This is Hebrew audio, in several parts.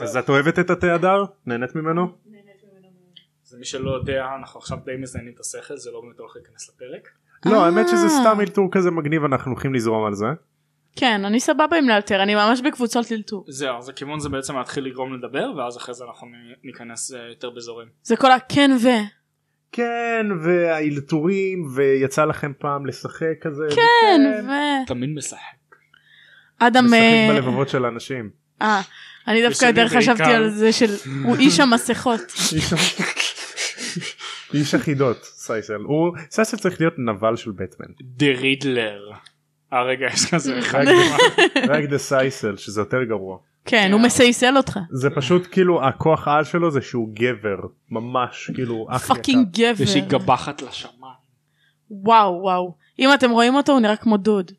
אז את אוהבת את התה הדר? נהנית ממנו? זה מי שלא יודע אנחנו עכשיו די מזיינים את השכל זה לא באמת הולך להיכנס לפרק. לא האמת שזה אה. סתם אלתור כזה מגניב אנחנו הולכים לזרום על זה. כן, אני סבבה עם לאלתר, אני ממש בקבוצות אלתור. זהו אז הכיוון זה בעצם להתחיל לגרום לדבר ואז אחרי זה אנחנו ניכנס אה, יותר באזורים. זה כל הכן ו... כן והאלתורים ויצא לכם פעם לשחק כזה. כן, ו... תמיד משחק. אדם... משחק אה, בלבבות של האנשים. אני דווקא יותר חשבתי. על זה של... הוא איש המסכות. איש- החידות סייסל הוא סייסל צריך להיות נבל של בטמן דה רידלר. אה רגע יש כזה אחד. רק דה סייסל שזה יותר גרוע כן, הוא מסייסל אותך. זה פשוט כאילו הכוח העל שלו זה שהוא גבר ממש כאילו פאקינג יקר. יש לי גבר. גבחת לשמיים. וואו וואו. אם אתם רואים אותו הוא נראה כמו דוד.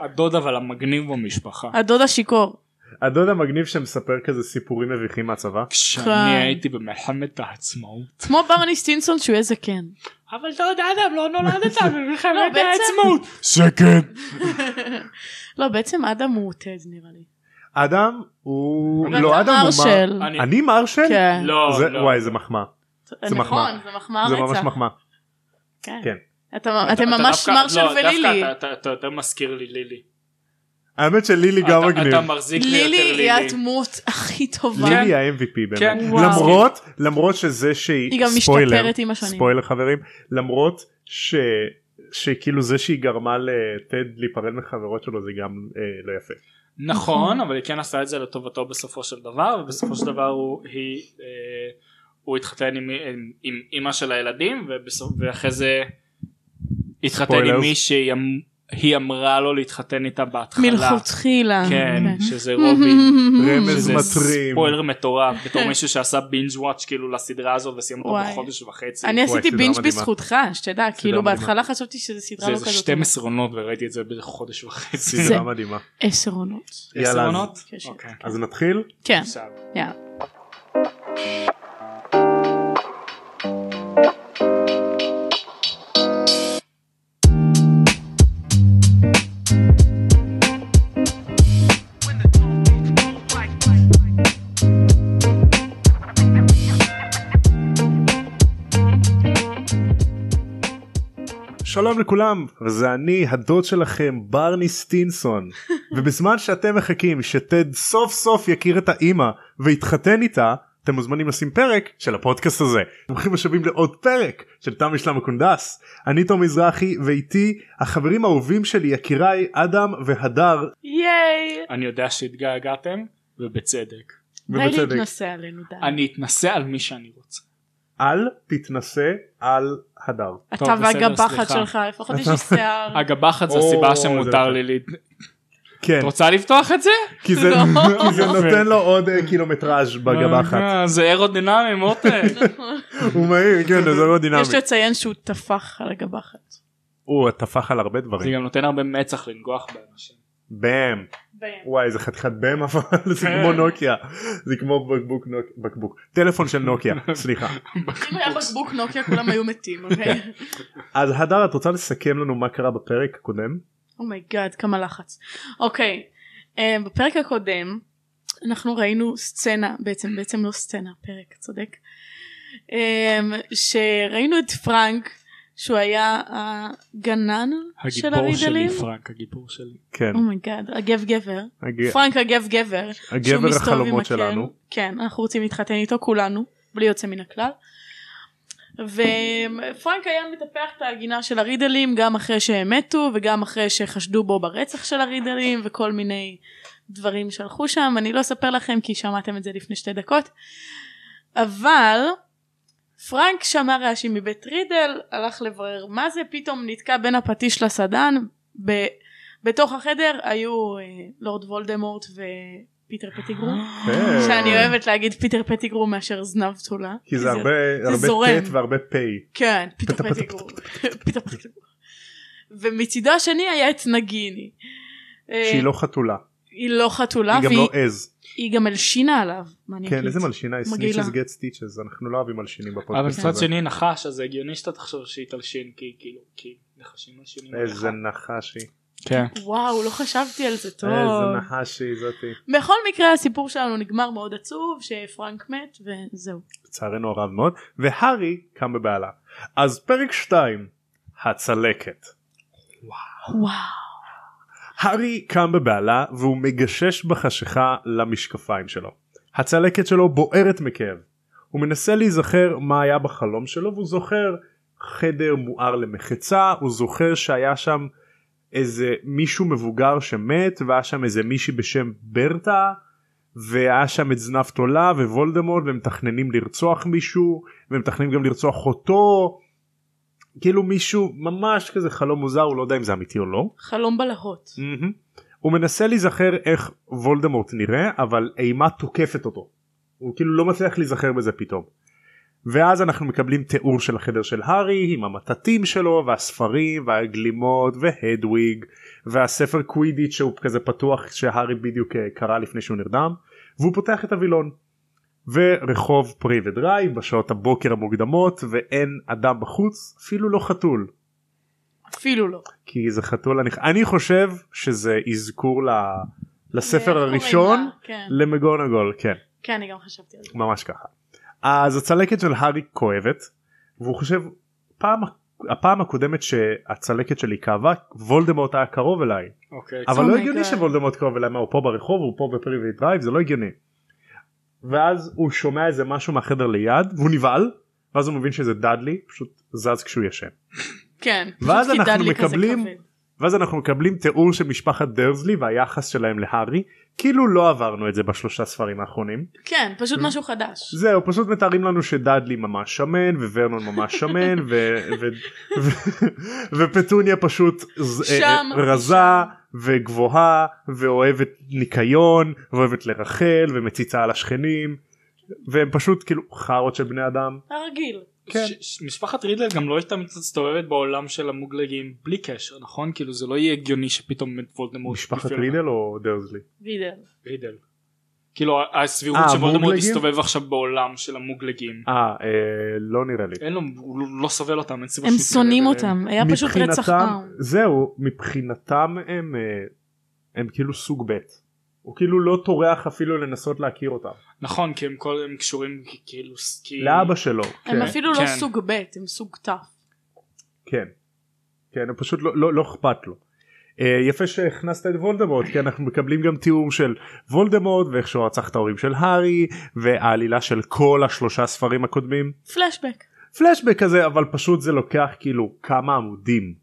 הדוד אבל המגניב במשפחה. הדוד השיכור. הדוד המגניב שמספר כזה סיפורים מביכים מהצבא כשאני כן. הייתי במלחמת העצמאות. כמו ברני סטינסון שהוא יהיה זקן. אבל דוד אדם לא נולדת לא, במלחמת בעצם- העצמאות. שקט. לא, בעצם אדם הוא טד נראה לי. אדם הוא לא אדם הוא מרשל. מה- אני מרשל? כן. לא לא. וואי זה מחמאה זה נכון, מחמאה. זה מחמאה זה ממש רצח. מחמאה כן. כן. אתה- אתה- אתם אתה ממש מרשל לא, ולילי. אתה- אתה- אתה יותר מזכיר לי לילי. האמת שלילי גם אתה- מגניב אתה מחזיק לי יותר לילי היא לילי. הדמות הכי טובה. לילי ה-MVP באמת כן. וואו. למרות למרות שזה שהיא היא גם ספוילר, משתפרת עם השנים. ספוילר חברים למרות ש... שכאילו זה שהיא גרמה לטד להיפרד מחברות שלו זה גם אה, לא יפה. נכון אבל היא כן עשה את זה לטובתו בסופו של דבר ובסופו של דבר הוא היא אה, הוא התחתן עם, עם, עם אימא של הילדים ובסוף, ואחרי זה התחתן spoilers. עם מי שהיא היא אמרה לו להתחתן איתה בהתחלה. מלכתחילה. כן באמת. שזה רובי. רמז שזה מטרים. ספוילר מטורף בתור מישהו שעשה binge watch כאילו לסדרה הזאת וסיים אותו. בחודש וחצי. אני עשיתי binge. בזכותך, שתדע, כאילו. בהתחלה חשבתי שזו סדרה זה לא איזה כזאת. 12 עונות וראיתי את זה בחודש וחצי. סדרה מדהימה. עשר עונות. יאללה, עשר אז- עונות? כן, כן. אוקיי. אז נתחיל? כן. יאללה. שלום לכולם וזה אני הדוד שלכם ברני סטינסון ובזמן שאתם מחכים שטד סוף סוף יכיר את האימא ויתחתן איתה אתם מוזמנים לשים פרק של הפודקאסט הזה. ברוכים השבים לעוד פרק של תם משלם הקונדס אני תום מזרחי ואיתי החברים האהובים שלי יקיריי אדם והדר ייי. אני יודע שהתגעגעתם ובצדק. די ובצדק. להתנסה עלינו, די. אני אתנסה על מי שאני רוצה. אל תתנסה על הדר. אתה והגבחת. שלך, לפחות יש לי שיער. הגבחת זה הסיבה זה שמותר. לי ל... כן את רוצה לפתוח את זה? כי זה לא. כי זה נותן לו עוד אה, קילומטראז' בגבחת אה, זה אירודינמי מותק. הוא מהיר כן זה לא דינמי. יש לציין שהוא טפח על הגבחת. הוא טפח על הרבה זה דברים. גם נותן הרבה מצח לנגוח באנשים. באם. וואי זה חתיכת באם אבל זה כמו נוקיה. זה כמו בקבוק נוק- בקבוק. טלפון של נוקיה סליחה. אם היה בקבוק נוקיה כולם היו מתים, אוקיי? אז הדר את רוצה לסכם לנו מה קרה בפרק הקודם? oh my God כמה לחץ. אוקיי, אה, בפרק הקודם אנחנו ראינו סצנה, בעצם בעצם לא סצנה, פרק, צודק. אה, שראינו את פרנק שהוא היה הגנן של הגיבור שלי הרידלים. פרנק הגיבור שלי. כן. oh my God, הגב גבר. הג- פרנק הגב גבר. הגבר החלומות. שלנו. כן, אנחנו רוצים להתחתן איתו כולנו, בלי יוצא מן הכלל. ופרנק היה מטפח את הגינה של הרידלים גם אחרי שהם מתו וגם אחרי שחשדו בו ברצח של הרידלים וכל מיני דברים שהלכו שם אני לא אספר לכם כי שמעתם את זה לפני שתי דקות אבל פרנק שמע רעשים מבית רידל הלך לברר מה זה פתאום נתקע בין הפטיש לסדן ב... בתוך החדר היו אה, לורד וולדמורט ופיטר פטיגרו כן. שאני אוהבת להגיד פיטר פטיגרו מאשר זנב תולע כי זה הרבה הרבה זורם. ט' והרבה פ'. כן פיטר פטיגרו פיטר ומצידו השני היה את נגיני אה, שהיא לא חתולה. היא לא חתולה היא גם והיא לא עז. היא גם הלשינה עליו כן. איזה מלשינה. מגעילה. snitches get stitches אנחנו לא אוהבים מלשינים אבל בפודקאסט מצד הזה. שני נחש אז זה הגיוני שאתה תחשוב שהיא תלשין כי כאילו כי נחשים מלשינים. איזה. נחש היא. כן. וואו לא חשבתי על זה טוב. איזה נחשי זאתי. בכל מקרה הסיפור שלנו נגמר מאוד עצוב שפרנק מת וזהו. לצערנו הרב מאוד והארי קם בבהלה. אז פרק 2 הצלקת. וואו. הארי קם בבהלה והוא מגשש בחשיכה למשקפיים שלו. הצלקת שלו בוערת מכאב. הוא מנסה להיזכר מה היה בחלום שלו והוא זוכר חדר מואר למחצה הוא זוכר שהיה שם איזה מישהו מבוגר שמת והיה שם איזה מישהי בשם ברטה והיה שם את זנב תולה ווולדמורט והם מתכננים לרצוח מישהו והם מתכננים גם לרצוח אותו כאילו מישהו ממש כזה חלום מוזר הוא לא יודע אם זה אמיתי או לא. חלום בלהות. מהמם. הוא מנסה להיזכר איך וולדמורט נראה אבל אימה תוקפת אותו. הוא כאילו לא מצליח להיזכר בזה פתאום. ואז אנחנו מקבלים תיאור של החדר של הארי עם המטטים שלו והספרים והגלימות והדוויג והספר קווידיץ' שהוא כזה פתוח שהארי בדיוק אה, קרא לפני שהוא נרדם והוא פותח את הווילון. ורחוב פרי ודרייב בשעות הבוקר המוקדמות ואין אדם בחוץ אפילו לא חתול אפילו לא. כי זה חתול אני, אני חושב שזה אזכור ל, לספר הראשון? כן. למגונגול כן כן אני גם חשבתי על זה. ממש ככה. אז הצלקת של הארי כואבת והוא חושב פעם הפעם הקודמת שהצלקת שלי כאבה וולדמורט היה קרוב אליי אוקיי. אבל Oh לא my הגיוני God. שוולדמורט קרוב אליי מה הוא פה ברחוב הוא פה בפרי ודרייב זה לא הגיוני. ואז הוא שומע איזה משהו מהחדר ליד והוא נבהל ואז הוא מבין שזה דאדלי פשוט זז כשהוא ישן. כן. ואז אנחנו מקבלים-. ואז אנחנו מקבלים תיאור של משפחת דרזלי והיחס שלהם להארי כאילו לא עברנו את זה בשלושה ספרים האחרונים כן פשוט משהו חדש. זהו פשוט מתארים לנו שדאדלי ממש שמן וורנון ממש שמן ו- ו- ו- ופטוניה פשוט שם, אה, רזה שם. וגבוהה ואוהבת ניקיון ואוהבת לרחל ומציצה על השכנים והם פשוט כאילו חארות של בני אדם. הרגיל. כן. ש- משפחת רידל גם לא הייתה מסתובבת בעולם של המוגלגים בלי קשר נכון כאילו זה לא יהיה הגיוני שפתאום את וולדמורט משפחת רידל או דרזלי? וידל. רידל. כאילו הסבירות אה, שוולדמורט? יסתובב עכשיו בעולם של המוגלגים אה אה, לא נראה לי. אין לו הוא לא- סובל אותם אין סיבה הם שונאים. אותם היה פשוט רצח עם. זהו מבחינתם הם אה, הם כאילו סוג ב' הוא כאילו לא טורח אפילו לנסות להכיר אותם נכון כי הם כל הם קשורים כאילו לאבא שלו הם כן אפילו לא כן. סוג ב' הם סוג ת'. כן כן הוא פשוט לא, לא, לא אכפת לו. אה, יפה שהכנסת את וולדמורט כי אנחנו מקבלים גם תיאור של וולדמורט ואיך שהוא רצח את ההורים של הארי והעלילה של כל השלושה ספרים הקודמים פלשבק. פלשבק כזה אבל פשוט זה לוקח כאילו כמה עמודים.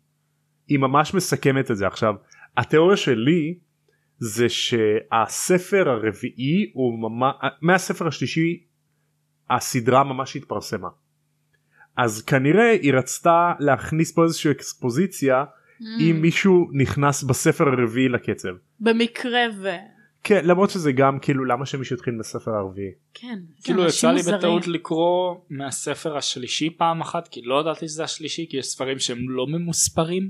היא ממש מסכמת את זה עכשיו התיאוריה שלי זה שהספר הרביעי הוא ממש מהספר השלישי הסדרה ממש התפרסמה. אז כנראה היא רצתה להכניס פה איזושהי אקספוזיציה. אם מישהו נכנס בספר הרביעי לקצב. במקרה ו... כן למרות שזה גם כאילו למה שמישהו יתחיל בספר הרביעי. כן. כאילו אנשים יצא לי. בטעות לקרוא מהספר השלישי פעם אחת כי לא ידעתי שזה השלישי כי יש ספרים שהם לא ממוספרים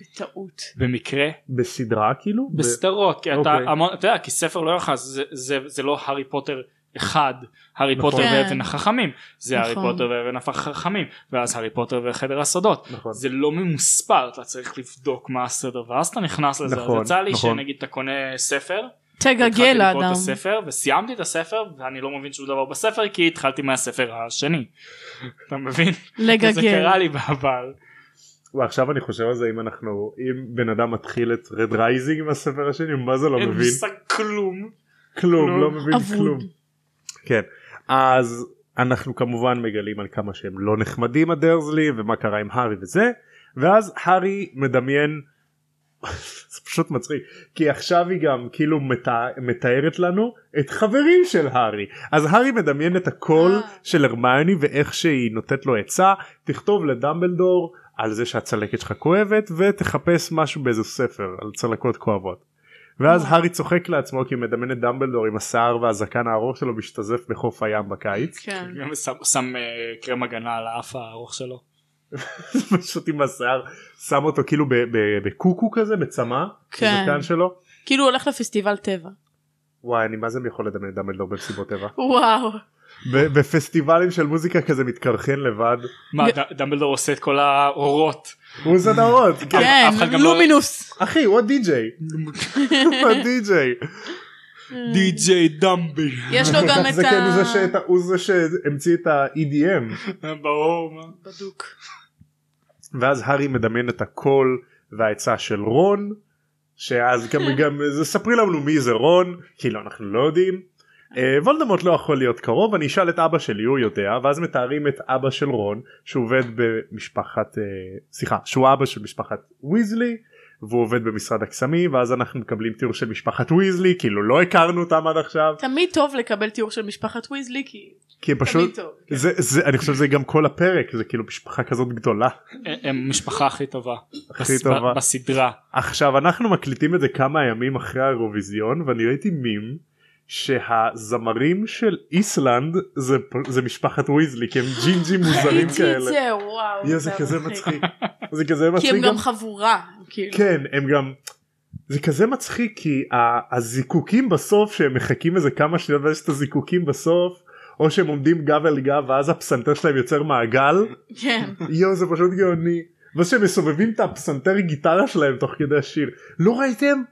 בטעות. במקרה בסדרה כאילו? ב- בסדרות כי אתה אוקיי. המון אתה יודע כי ספר לא יחס זה, זה, זה לא הארי פוטר אחד הארי נכון. פוטר כן. ואבן החכמים זה הארי נכון. פוטר ואבן החכמים ואז הארי פוטר וחדר הסודות נכון. זה לא ממוספר אתה צריך לבדוק מה הסדר ואז אתה נכנס לזה נכון, אז יצא לי נכון. שנגיד אתה קונה ספר התחלתי תגגל לקרוא האדם. את הספר וסיימתי את הספר ואני לא מבין שום דבר בספר כי התחלתי מהספר השני אתה מבין? זה לגגל. קרה לי בעבר ועכשיו אני חושב על זה אם אנחנו אם בן אדם מתחיל את Red Rising עם הספר השני מה זה לא אין מבין מושג כלום כלום. לא מבין. כלום. כן אז אנחנו כמובן מגלים על כמה שהם לא נחמדים הדרסלי ומה קרה עם הארי וזה ואז הארי מדמיין זה פשוט מצחיק כי עכשיו היא גם כאילו מתא- מתארת לנו את חברים של הארי אז הארי מדמיין את הקול אה. של הרמיוני ואיך שהיא נותנת לו עצה תכתוב לדמבלדור על זה שהצלקת שלך כואבת ותחפש משהו באיזה ספר על צלקות כואבות. ואז. הארי צוחק לעצמו כי הוא מדמיין את דמבלדור עם השיער והזקן הארוך שלו משתזף בחוף הים בקיץ כן. שם, אה, קרם הגנה על האף הארוך שלו פשוט עם השיער שם אותו כאילו ב- ב- בקוקו כזה בצמא כן. בזקן שלו כאילו הוא הולך לפסטיבל טבע. וואי אני מה זה יכול לדמיין את דמבלדור במסיבות טבע וואו. ב- בפסטיבלים של מוזיקה כזה מתקרחן לבד מה דמבלדור עושה את כל האורות. הוא עושה את האורות כן. גם לא- לומינוס. אחי הוא הדי-ג'יי הוא הדי-ג'יי די.ג'יי דמבל. יש לו גם את זה כן הוא זה ה... הוא זה שהמציא את ה-EDM ברור. מה. בדוק. ואז הארי מדמיין את הקול והעצה של רון שאז גם גם זה ספרי לנו מי זה רון כאילו אנחנו לא יודעים. אה, וולדמורט לא יכול להיות קרוב אני אשאל את אבא שלי הוא יודע ואז מתארים את אבא של רון שהוא עובד במשפחת אה, סליחה שהוא אבא של משפחת ויזלי והוא עובד במשרד הקסמים ואז אנחנו מקבלים תיאור של משפחת ויזלי כאילו לא הכרנו אותם עד עכשיו תמיד טוב לקבל תיאור של משפחת ויזלי כי כי פשוט טוב. זה, זה אני חושב שזה גם כל הפרק זה כאילו משפחה כזאת גדולה הם משפחה הכי טובה. הכי בס- טובה. בסדרה. עכשיו אנחנו מקליטים את זה כמה ימים אחרי האירוויזיון ואני ראיתי מים שהזמרים של איסלנד זה, זה משפחת ויזלי כי הם ג'ינג'ים מוזרים ראיתי את כאלה. זה וואו. זה כזה מצחיק. זה כזה כי מצחיק הם גם חבורה. כאילו. כן הם גם זה כזה מצחיק כי הזיקוקים בסוף שהם מחכים איזה כמה שניות ויש את הזיקוקים בסוף או שהם עומדים גב אל גב ואז הפסנתר שלהם יוצר מעגל כן. יואו זה פשוט גאוני. ואז שהם מסובבים את הפסנתר גיטרה שלהם תוך כדי השיר לא ראיתם?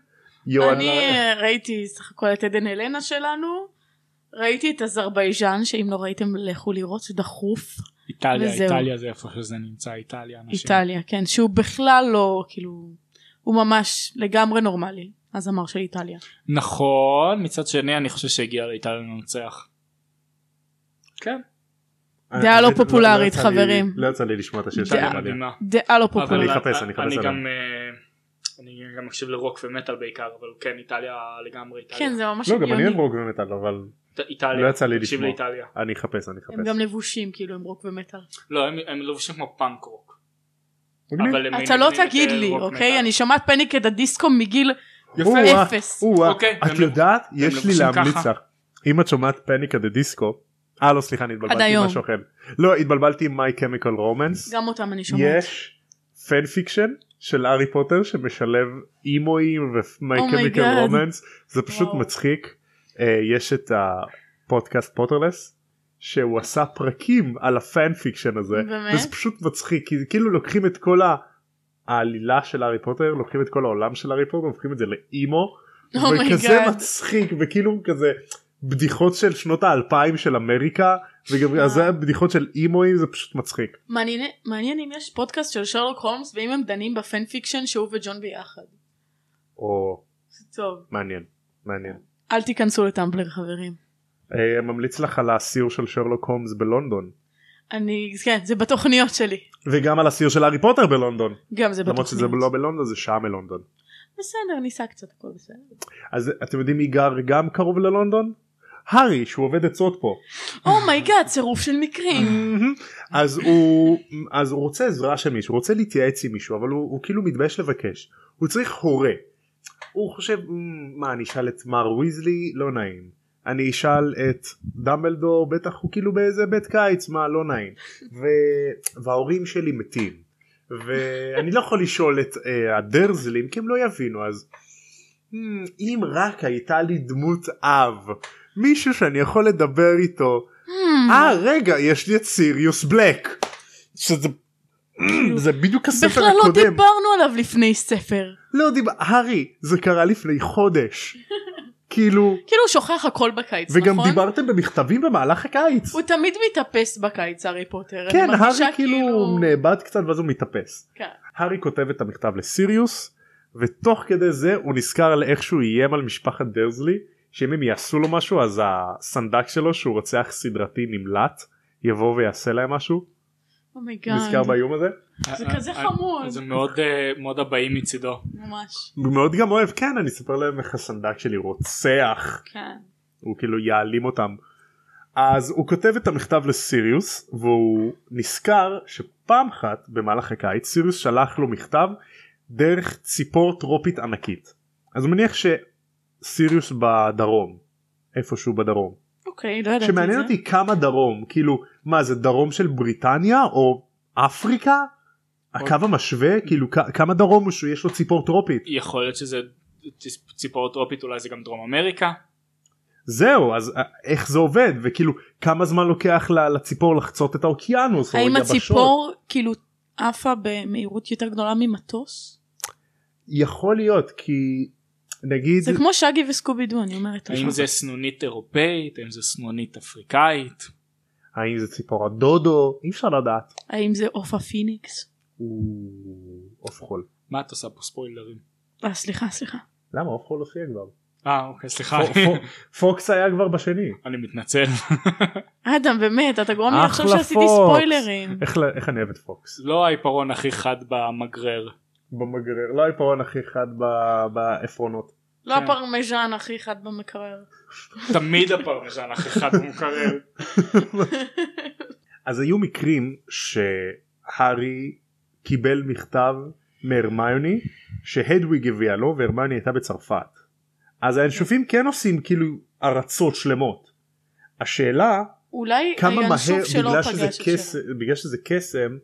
אני אה, ראיתי סך הכל את עדן אלנה שלנו. ראיתי את אזרבייג'אן שאם לא ראיתם לכו לראות זה דחוף. איטליה וזהו. איטליה זה איפה שזה נמצא איטליה. אנשים. איטליה כן שהוא בכלל לא כאילו הוא ממש לגמרי נורמלי הזמר של איטליה. נכון מצד שני אני חושב שהגיע לאיטליה לנצח. כן. דעה לא אני- פופולרית, יצא לי- חברים. לא יצא לי לשמוע את השיר של דעה. איטליה. מדהימה. דעה לא פופולרית. אחפש, אני אחפש אני עליו. גם מקשיב לרוק ומטאל בעיקר אבל כן איטליה לגמרי איטליה. כן זה ממש לא גם אני הגיוני. אוהב רוק ומטאל אבל איטליה. לא יצא לי לשמוע. לאיטליה. אני אחפש אני אחפש. הם גם לבושים כאילו הם רוק ומטאל. לא הם הם לבושים כמו פאנק רוק. אתה לא את, תגיד לי אוקיי. אני שומעת Panic at the Disco מגיל אפס. אוקיי, את יודעת יש לי להמליץ. לך אם את שומעת Panic at the Disco. אה לא סליחה אני התבלבלתי עם. משהו אחר. לא התבלבלתי עם My Chemical Romance. גם אותם אני שומעת. יש fan fiction של הארי פוטר שמשלב אימואים ו My my Chemical God. Romance זה פשוט וואו. מצחיק. אה, יש את הפודקאסט פוטרלס שהוא עשה פרקים על ה fan fiction הזה באמת? וזה פשוט מצחיק כי כאילו לוקחים את כל ה- העלילה של הארי פוטר לוקחים את כל העולם של הארי פוטר הופכים את זה לאימו Oh וכזה. מצחיק וכאילו כזה בדיחות של שנות האלפיים של אמריקה וגם אה. זה בדיחות של אימואים זה פשוט מצחיק. מעניין מעניין אם יש פודקאסט של שרלוק הולמס ואם הם דנים ב fan fiction שהוא וג'ון ביחד. או זה טוב. מעניין מעניין. אל תיכנסו לטמבלר חברים. אה, ממליץ לך על הסיור של שרלוק הולמס בלונדון אני כן זה בתוכניות שלי. וגם על הסיור של הארי פוטר בלונדון גם זה למרות שזה בתוכניות. לא בלונדון זה שעה מלונדון. בסדר ניסע קצת הכל בסדר. אז אתם יודעים מי גר גם קרוב ללונדון? הארי שהוא עובד עצות פה. oh my God צירוף של מקרים. אז הוא אז הוא רוצה עזרה של מישהו הוא רוצה להתייעץ עם מישהו אבל הוא, הוא כאילו מתבייש לבקש הוא צריך הורה. הוא חושב "מ, מה אני אשאל את מר ויזלי לא נעים אני אשאל את דמבלדור בטח הוא כאילו באיזה בית קיץ מה לא נעים ו... וההורים שלי מתים ואני לא יכול לשאול את uh, הדרזלים כי הם לא יבינו אז "מ, אם רק הייתה לי דמות אב מישהו שאני יכול לדבר איתו Hmm. אה רגע יש לי את סיריוס בלק שזה זה בדיוק הספר בכלל לא הקודם דיברנו עליו לפני ספר. לא דיבר הארי זה קרה לפני חודש כאילו כאילו הוא שוכח הכל בקיץ וגם נכון? דיברתם במכתבים במהלך הקיץ הוא תמיד מתאפס בקיץ הארי פוטר. כן הארי כאילו נאבד קצת ואז הוא מתאפס כן. הארי כותב את המכתב לסיריוס ותוך כדי זה הוא נזכר על איך שהוא איים על משפחת דרזלי שאם הם יעשו לו משהו אז הסנדק שלו שהוא רוצח סדרתי נמלט יבוא ויעשה להם משהו oh my God. נזכר באיום הזה זה כזה חמוד. זה מאוד אה, מאוד הבאים מצידו. ממש. הוא מאוד גם אוהב כן אני אספר להם איך הסנדק שלי רוצח כן. הוא כאילו יעלים אותם. אז הוא כותב את המכתב לסיריוס והוא נזכר שפעם אחת במהלך הקיץ סיריוס שלח לו מכתב דרך ציפור טרופית ענקית. אז הוא מניח שסיריוס בדרום איפשהו בדרום. אוקיי לא ידעתי את זה. שמעניין אותי כמה דרום כאילו מה זה דרום של בריטניה או אפריקה? הקו המשווה כאילו כ- כמה דרום הוא שיש לו ציפור טרופית. יכול להיות שזה ציפ- ציפור טרופית אולי זה גם דרום אמריקה. זהו אז אה, איך זה עובד וכאילו כמה זמן לוקח לציפור לחצות את האוקיינוס או האם? הציפור כאילו עפה במהירות יותר גדולה ממטוס? יכול להיות כי נגיד זה כמו שגי וסקובי דו אני אומרת. האם. זה סנונית אירופאית האם זה סנונית אפריקאית האם זה ציפור הדודו אי אפשר לדעת. האם זה עוף הפיניקס? עוף חול. מה את עושה פה ספוילרים אה סליחה סליחה. למה עוף חול הופיע כבר? אה אוקיי סליחה פו- פו- פוקס היה כבר בשני. אני מתנצל אדם באמת אתה גורם לי לחשוב שעשיתי. ספוילרים. איך אני אוהב את פוקס. לא העיפרון הכי חד במגרר במגרר לא העיפרון הכי חד ב- בעפרונות. לא כן. הפרמיז'ן הכי חד במקרר. תמיד הפרמיז'ן הכי חד במקרר אז היו מקרים שהארי קיבל מכתב מהרמיוני שהדוויג הביאה לו והרמיוני הייתה בצרפת. אז הינשופים כן עושים כאילו ארצות שלמות. השאלה אולי כמה מהר בגלל שזה, שלו. בגלל שזה קסם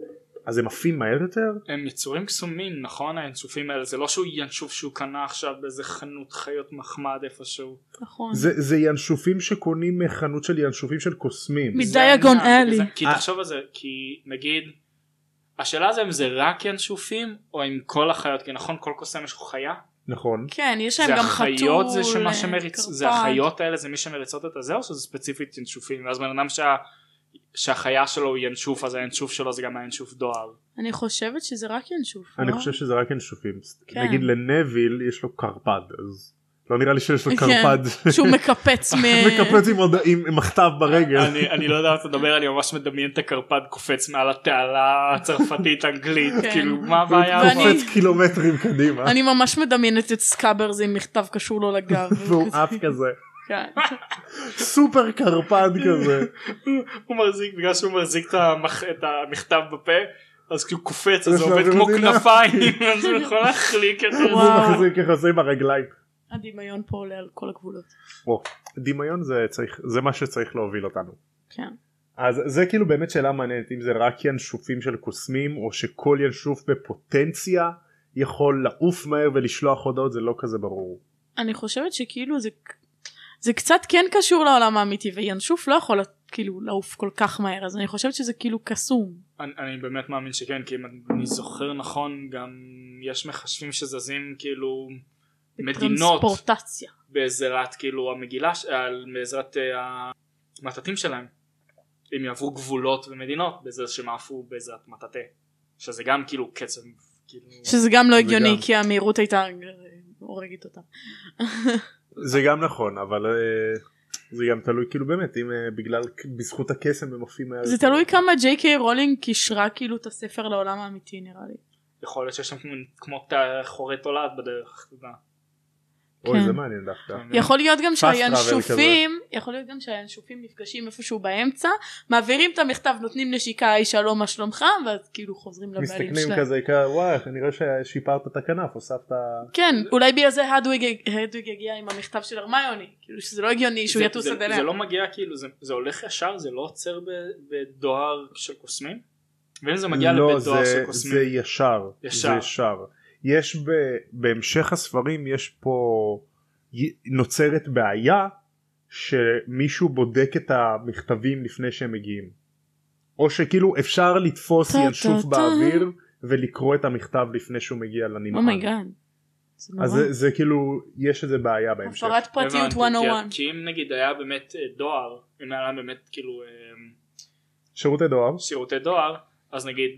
אז הם עפים מהר יותר? הם יצורים קסומים נכון האינשופים האלה זה לא שהוא ינשוף שהוא קנה עכשיו באיזה חנות חיות מחמד איפשהו נכון. זה, זה ינשופים שקונים מחנות של ינשופים של קוסמים. מ- זה דיאגון העניין, אלי. זה- כי אה. תחשוב על זה כי נגיד השאלה זה אם זה רק ינשופים או אם כל החיות כי נכון כל קוסם יש לו חיה נכון. כן יש להם זה גם חתול. החיות זה שמה שמריץ זה. החיות האלה זה מי שמריצות את הזה או שזה ספציפית ינשופים ואז בן אדם שה... שהחיה שלו הוא ינשוף אז הינשוף שלו זה גם הינשוף דואר אני חושבת שזה רק ינשוף. אני לא? חושב שזה רק ינשופים. כן. נגיד לנביל יש לו קרפד אז לא נראה לי שיש לו כן. קרפד. שהוא מקפץ מ... מקפץ עם מחטף ברגל. אני, לא יודע מה אתה מדבר אני ממש מדמיין את הקרפד קופץ מעל התעלה הצרפתית אנגלית כן. כאילו מה הבעיה ואני- קופץ קילומטרים קדימה. אני ממש מדמיינת את סקאברס עם מכתב קשור לו לגב. והוא עף כזה. כן. סופר קרפד כזה. הוא מחזיק בגלל שהוא מחזיק את, המכתב בפה אז כשהוא קופץ אז זה עובד כמו. כנפיים אז הוא יכול להחליק את זה. הוא מחזיק ככה עם הרגליים. הדמיון פה עולה על כל הגבולות. דמיון זה צריך זה מה שצריך להוביל אותנו. כן. אז זה כאילו באמת שאלה מעניינת אם זה רק ינשופים של קוסמים או שכל ינשוף בפוטנציה יכול לעוף מהר ולשלוח הודעות זה לא כזה ברור. אני חושבת שכאילו זה זה קצת כן קשור לעולם האמיתי וינשוף לא יכול כאילו לעוף כל כך מהר אז אני חושבת שזה כאילו קסום. אני, אני באמת מאמין שכן כי אם אני זוכר נכון גם יש מחשבים שזזים כאילו מדינות טרנספורטציה. בעזרת כאילו המגילה ש- על- בעזרת אה, המטאטים שלהם אם יעברו גבולות ומדינות בזה שהם עפו בעזרת מטאטה שזה גם כאילו קצב כאילו שזה גם לא הגיוני גם. כי המהירות הייתה אה, הורגת אותה. זה גם נכון אבל אה, זה גם תלוי כאילו באמת אם אה, בגלל בזכות הקסם הם עפים. זה תלוי כמה ג'יי קיי רולינג קישרה כאילו את הספר לעולם האמיתי נראה לי. יכול להיות שיש שם כמו, חורי תולעת בדרך. אוי כן. זה מעניין דווקא. יכול להיות גם שהינשופים יכול להיות גם שהינשופים נפגשים איפשהו באמצע מעבירים את המכתב נותנים נשיקה היי שלום מה שלומך ואז כאילו חוזרים לבעלים מסתכלים שלהם. כזה כזה, וואי נראה ששיפרת את הכנף הוספת כן אולי בגלל זה הדוויג הגיע עם המכתב של הרמיוני כאילו שזה לא הגיוני שהוא זה- יטוס זה, עד זה אליה. לא מגיע כאילו זה, זה הולך ישר זה לא עוצר בדואר של קוסמים ואם זה מגיע לא, לבית דואר זה- של קוסמים זה ישר. ישר. זה ישר. יש ב... בהמשך הספרים יש פה נוצרת בעיה שמישהו בודק את המכתבים לפני שהם מגיעים. או שכאילו אפשר לתפוס ינשוף באוויר ולקרוא את המכתב לפני שהוא מגיע לנמען. Oh my God. נורא. אז זה, זה כאילו יש איזה בעיה בהמשך. הפרת פרטיות הבנתי, 101. כי, כי אם נגיד היה באמת אה, דואר אם היה באמת כאילו אה, שירותי דואר. שירותי דואר אז נגיד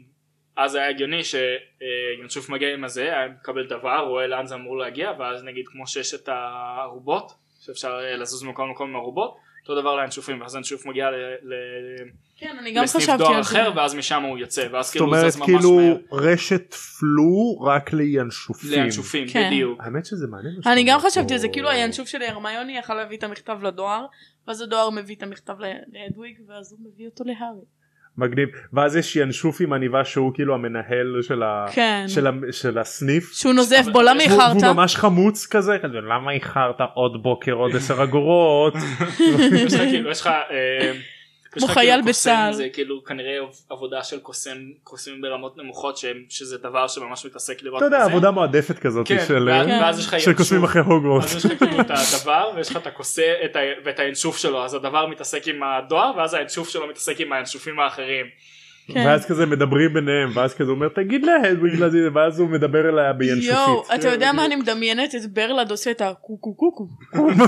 אז היה הגיוני שינשוף מגיע עם הזה היה מקבל דבר רואה לאן זה אמור להגיע ואז נגיד כמו שיש את הערובות שאפשר אה, לזוז ממקום למקום עם ערובות אותו דבר לינשופים ואז הינשוף מגיע ל- ל- כן אני גם לסניף חשבתי דואר על זה. אחר ואז משם הוא יוצא ואז זאת כאילו הוא אומרת זז ממש כאילו מהר רשת פלו רק לינשופים. לינשופים כן. בדיוק האמת שזה מעניין. אני גם חשבתי. על זה כאילו הינשוף של הרמיוני יכל להביא את המכתב לדואר ואז הדואר מביא את המכתב ל- להדוויג ואז הוא מביא אותו להארי. מגניב ואז יש ינשוף עם עניבה שהוא כאילו המנהל של, ה... כן. של, ה... של הסניף. שהוא נוזף בו למה איחרת? והוא ממש חמוץ כזה כזה למה איחרת עוד בוקר עוד עשר אגורות. יש לך לך חייל בצה"ל. זה כאילו כנראה עבודה של קוסם קוסמים ברמות נמוכות שהם- שזה דבר שממש מתעסק לראות אתה יודע. עבודה מועדפת כזאת כן, של כן. של קוסמים. אחרי הוגוורטס. אז יש לך כאילו את הדבר ויש לך את הכוסה את ה- ואת הינשוף שלו אז הדבר מתעסק עם הדואר ואז הינשוף שלו מתעסק עם הינשופים האחרים. כן. ואז כזה מדברים ביניהם ואז כזה אומר תגיד להם בגלל זה ואז הוא מדבר אליה יואו, בינשופית. אתה יודע מה אני מדמיינת? את ברלד עושה את הקוקו קוקו. טוב.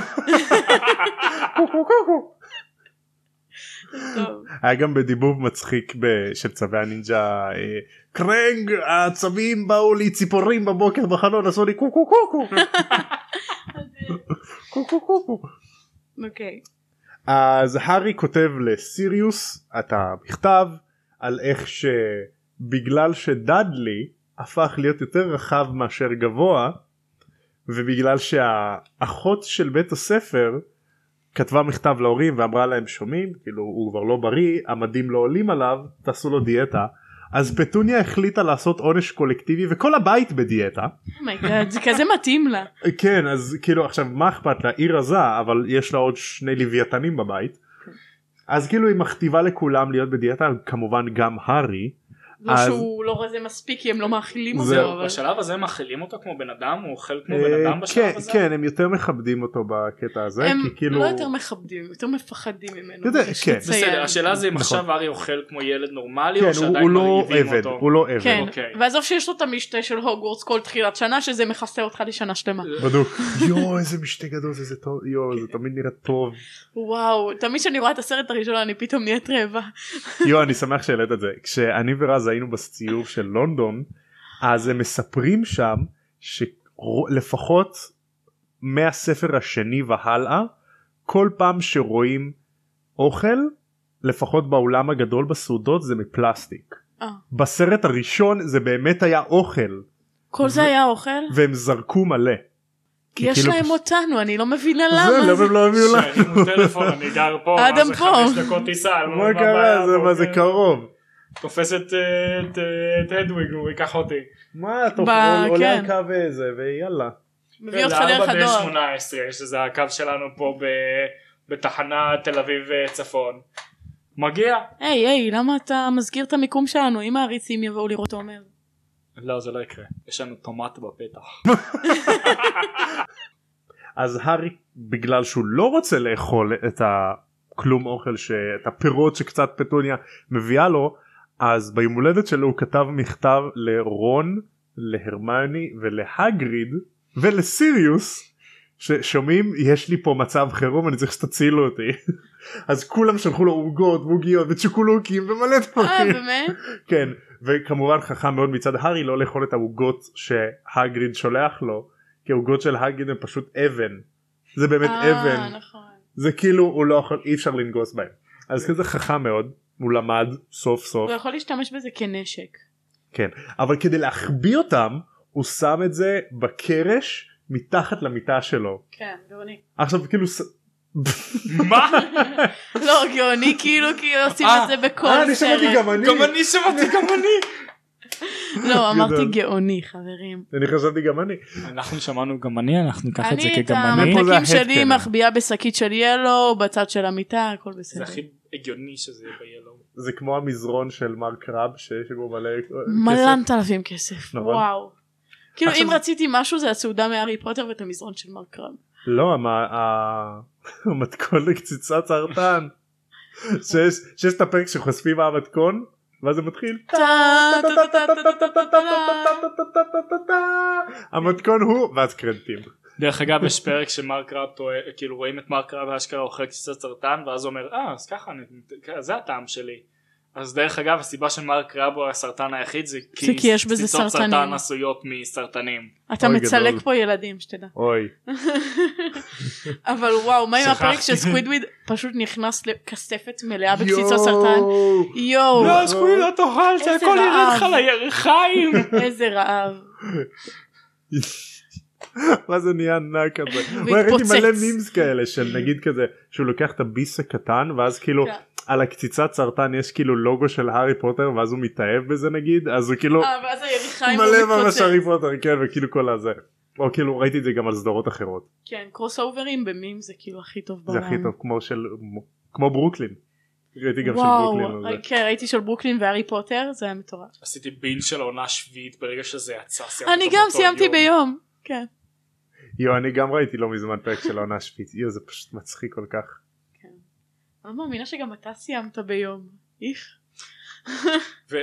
היה גם בדיבוב מצחיק של צווי הנינג'ה אה, קרנג הצבים באו לי ציפורים בבוקר בחלון עשו לי קוקו קוקו קוקו קוקו. אוקיי. אז הארי כותב לסיריוס את המכתב על איך שבגלל שדאדלי הפך להיות יותר רחב מאשר גבוה ובגלל שהאחות של בית הספר כתבה מכתב להורים ואמרה להם שומעים? כאילו הוא כבר לא בריא המדים לא עולים עליו תעשו לו דיאטה. אז פטוניה החליטה לעשות עונש קולקטיבי וכל הבית בדיאטה. Oh my God, זה כזה מתאים לה. כן אז כאילו עכשיו מה אכפת לה? היא רזה אבל יש לה עוד שני לוויתנים בבית. אז כאילו היא מכתיבה לכולם להיות בדיאטה כמובן גם הארי לא אז- שהוא לא רזה מספיק כי הם לא מאכילים זהו, אותו, אבל... בשלב הזה מאכילים אותו כמו בן אדם הוא אוכל כמו אה, בן אדם בשלב כן הזה. כן הם יותר מכבדים אותו בקטע הזה הם כי כאילו לא יותר מכבדים, יותר מפחדים ממנו. יודע, כן. בסדר השאלה זה אם נכון. עכשיו ארי אוכל כמו ילד נורמלי כן או הוא- שעדיין הוא לא מרעיבים עבד אותו. הוא לא עבד כן, אוקיי. ועזוב שיש לו את המשתה של הוגוורטס כל תחילת שנה שזה מכסה אותך לשנה שלמה. בדוק יואו איזה משתה גדול זה זה טוב יואו זה תמיד נראה טוב וואו, תמיד כשאני רואה את הסרט הראשון אני פתאום נהיית רעבה. יואו אני שמח שהעלית את זה כשאני ורז היינו בסיור של לונדון אז הם מספרים שם שלפחות מהספר השני והלאה כל פעם שרואים אוכל לפחות באולם הגדול בסעודות זה מפלסטיק. אה. בסרט הראשון זה באמת היה אוכל כל זה היה אוכל? והם זרקו מלא. כי יש כאילו להם פשוט- אותנו, אני לא מבינה זה, למה. למה הם לא הביאו לנו? שירימו טלפון אני גר פה מה אדם זה פה. חמש דקות טיסה לא- מה קרה זה מה זה קרוב. תופס את אה, אה, את הדוויג הוא ייקח אותי. מה אתה ב- עולה כן. על קו איזה ויאללה. מביא אותך דרך הדואר. 18 שזה הקו שלנו פה ב- בתחנה תל אביב אה, צפון. מגיע. היי היי, למה אתה מזכיר את המיקום שלנו? אם העריצים יבואו לראות עומר. לא זה לא יקרה יש לנו טומט בפתח. אז הארי בגלל שהוא לא רוצה לאכול את הכלום אוכל שאת הפירות שקצת פטוניה מביאה לו אז ביום הולדת שלו הוא כתב מכתב לרון להרמיוני ולהגריד ולסיריוס ששומעים יש לי פה מצב חירום אני צריך שתצילו אותי. אז כולם שלחו לו עוגות ועוגיות וצ'וקולוקים ומלא אה, דברים. באמת? כן וכמובן חכם מאוד מצד הארי לא לאכול את העוגות שהגריד שולח לו כי העוגות של הגריד הם פשוט אבן. זה באמת אה, אבן. נכון. זה כאילו הוא לא יכול אי אפשר לנגוס בהם. אז כזה חכם מאוד הוא למד סוף סוף הוא יכול להשתמש בזה כנשק. כן אבל כדי להחביא אותם הוא שם את זה בקרש מתחת למיטה שלו כן, גאוני. עכשיו כאילו מה? לא, גאוני כאילו כי עושים אה, את זה בכל אה, אני שמעתי סרט. גם אני גם אני שמעתי גם אני. לא, אמרתי. גאוני, חברים. אני חשבתי גם אני אנחנו שמענו גם אני אנחנו ניקח את זה אני את כגמני. פה זה הממתקים שלי. מחביאה בשקית של ילו בצד של המיטה, הכל זה בסדר. הגיוני שזה יהיה ב-Yellow. זה כמו המזרון של מר ראב שיש בו מלא כסף. מלנת אלפים כסף וואו. כאילו אם רציתי משהו זה הסעודה מהארי פוטר ואת המזרון של מר ראב. לא המתכון לקציצת סרטן. שיש את הפרק שחושפים מהמתכון ואז זה מתחיל המתכון הוא ואז קרנטים דרך אגב יש פרק שמרק רב טועה כאילו רואים את מרק רב אשכרה אוכל קציצת סרטן ואז הוא אומר אה אז ככה אני- זה הטעם שלי. אז דרך אגב הסיבה שמרק רב הוא הסרטן היחיד זה זה כי יש בזה סרטנים. סרטן עשויות מסרטנים. אתה מצלק גדול. פה ילדים שתדע. אוי. אבל וואו מה עם הפרק שכחתי. שסקווידוויד פשוט נכנס לכספת מלאה בקציצות סרטן. יואו לא סקווי לא תאכל זה הכל ירד. לך לירכיים. איזה רעב. מה זה נהיה ענק כזה. והתפוצץ. וואי, ראיתי מלא מימס כאלה של נגיד כזה שהוא לוקח את הביס הקטן ואז כאילו כן. על הקציצת סרטן יש כאילו לוגו של הארי פוטר ואז הוא מתאהב בזה נגיד אז הוא כאילו אה מלא ממש. הארי פוטר כן וכאילו כל הזה. או כאילו ראיתי את זה גם על סדרות אחרות כן קרוס אוברים במים זה כאילו הכי טוב זה בעולם. הכי טוב כמו של כמו ברוקלין. ראיתי גם של וואו, ברוקלין. על זה. כן ראיתי של ברוקלין והארי פוטר זה היה מטורף. עשיתי בין של העונה השביעית ברגע שזה יצא. אני גם סיימתי יום. ביום. כן. יו אני גם ראיתי לא מזמן פרק של העונה השביעית. יו זה פשוט מצחיק כל כך. אני לא מאמינה שגם אתה סיימת ביום. איך?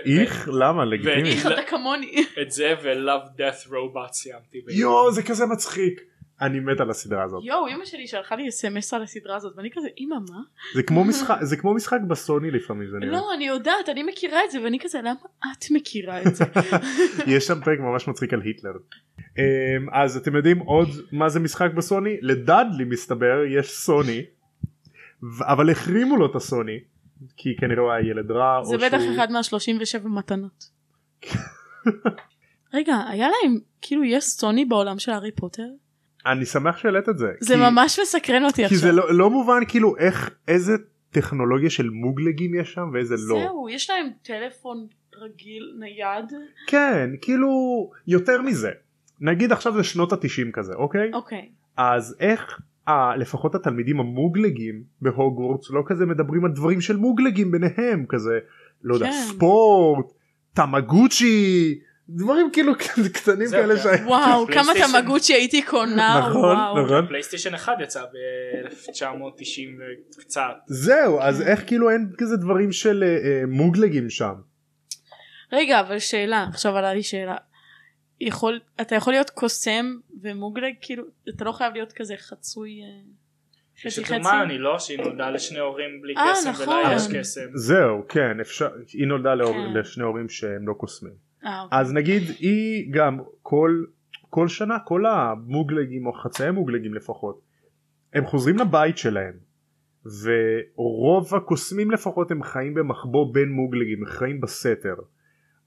איך? למה? לגיטימי. איך אתה כמוני. את זה ו-Love Death Robot סיימתי ביום. יו זה כזה מצחיק. אני מת על הסדרה הזאת. יואו אמא שלי שלחה לי אסמס על הסדרה הזאת ואני כזה אמא מה? זה כמו משחק זה כמו משחק בסוני לפעמים זה נראה. לא אני יודעת אני מכירה את זה ואני כזה למה את מכירה את זה? יש שם פרק ממש מצחיק על היטלר. אמ, אז אתם יודעים עוד מה זה משחק בסוני? לדאדלי מסתבר יש סוני אבל החרימו לו את הסוני כי כנראה הוא היה ילד רע זה בטח. אחד מה-37 מתנות. רגע היה להם כאילו יש סוני בעולם של הארי פוטר? אני שמח שהעלית את זה. זה כי- ממש מסקרן אותי כי עכשיו. זה לא, לא מובן כאילו איך איזה טכנולוגיה של מוגלגים יש שם ואיזה לא. זהו יש להם טלפון רגיל נייד כן כאילו יותר מזה. נגיד עכשיו זה שנות התשעים כזה אוקיי? אוקיי אז איך אה, לפחות התלמידים המוגלגים בהוגוורטס לא כזה מדברים על דברים של מוגלגים ביניהם כזה לא יודע כן. ספורט תמגוצ'י דברים כאילו כזה קטנים כאלה כן. ש... וואו כמה. תמגוצ'י הייתי קונה נכון. נכון פלייסטיישן 1 יצא ב-1990 וקצת. זהו אז כן. איך כאילו אין כזה דברים של אה, אה, מוגלגים שם. רגע אבל שאלה עכשיו עלה לי שאלה. יכול אתה יכול להיות קוסם ומוגלג כאילו אתה לא חייב להיות כזה חצוי אה, חצי. הרמני לא שהיא נולדה לשני הורים בלי קסם נכון. ולה יש קסם. זהו כן אפשר היא נולדה כן. לשני הורים שהם לא קוסמים. אה, אוקיי. אז נגיד היא גם כל כל שנה כל המוגלגים או חצאי מוגלגים לפחות הם חוזרים לבית שלהם ורוב הקוסמים לפחות הם חיים במחבוא בין מוגלגים הם חיים בסתר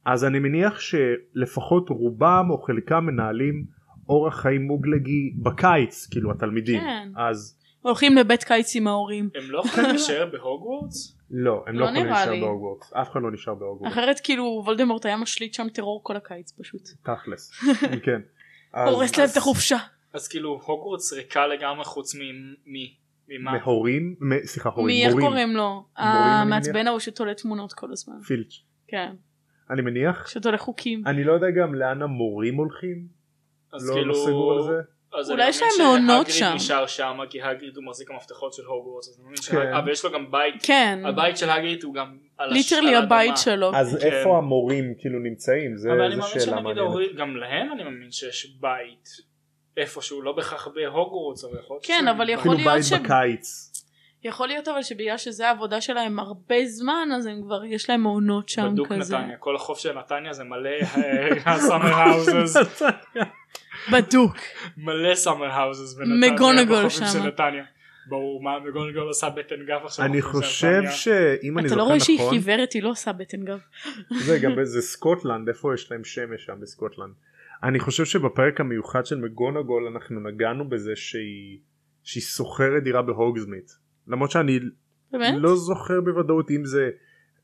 אז אני מניח שלפחות רובם או חלקם מנהלים אורח חיים מוגלגי בקיץ כאילו התלמידים כן. אז הולכים לבית קיץ עם ההורים הם לא יכולים להישאר בהוגוורטס? לא הם לא לא יכולים להישאר. בהוגוורטס אף אחד לא נשאר בהוגוורטס אחרת כאילו וולדמורט היה משליט שם טרור כל הקיץ פשוט. תכלס כן. הורס להם את החופשה. אז כאילו הוגוורטס ריקה לגמרי חוץ ממי? ממה? מהורים מ- סליחה הורים מי איך קוראים לו? המעצבן. ההוא שתולה תמונות כל הזמן. פילץ' כן. אני מניח שתולה חוקים. אני לא יודע גם לאן המורים הולכים אז לא כאילו... לא סגור על זה אז אולי יש להם מעונות שהגריד שם. נשאר שם כי הגריד הוא מחזיק המפתחות של הוגוורטס אז אני מבין כן. שה- אבל יש לו גם בית כן. הבית של הגריד הוא גם על הש- literally. הבית שלו. אז כן. איפה המורים כאילו נמצאים זה אבל אני זה מאמין שאלה שנגיד ההורים גם להם אני מאמין שיש בית איפשהו לא בהכרח בהוגוורטס אבל יכול להיות כן, אבל בית. יכול כאילו להיות בית ש- בקיץ יכול להיות אבל שבגלל שזה העבודה שלהם הרבה זמן אז הם כבר יש להם מעונות שם בדוק כזה. נתניה כל החוף של נתניה זה מלא summer houses בדוק. מלא summer houses בנתניה מגונגול שם. ברור מה מגונגול עשה בטן גב עכשיו אני חושב. שאם אני אתה זוכר לא רואה שהיא נכון חיוורת היא לא עושה בטן גב. זה גם באיזה סקוטלנד איפה יש להם שמש שם בסקוטלנד אני חושב שבפרק המיוחד של מגונגול אנחנו נגענו בזה שהיא שהיא שוכרת דירה בהוגזמית למרות שאני באמת? לא זוכר בוודאות אם זה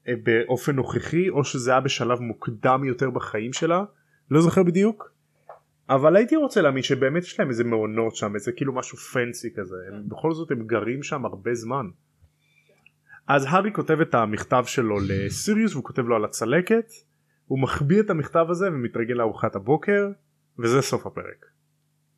אה, באופן נוכחי או שזה היה בשלב מוקדם יותר בחיים שלה לא זוכר בדיוק אבל הייתי רוצה להאמין שבאמת יש להם איזה מעונות שם איזה כאילו משהו פנסי כזה הם, בכל זאת הם גרים שם הרבה זמן. אז הארי כותב את המכתב שלו לסיריוס והוא כותב לו על הצלקת הוא מחביא את המכתב הזה ומתרגל לארוחת הבוקר וזה סוף הפרק.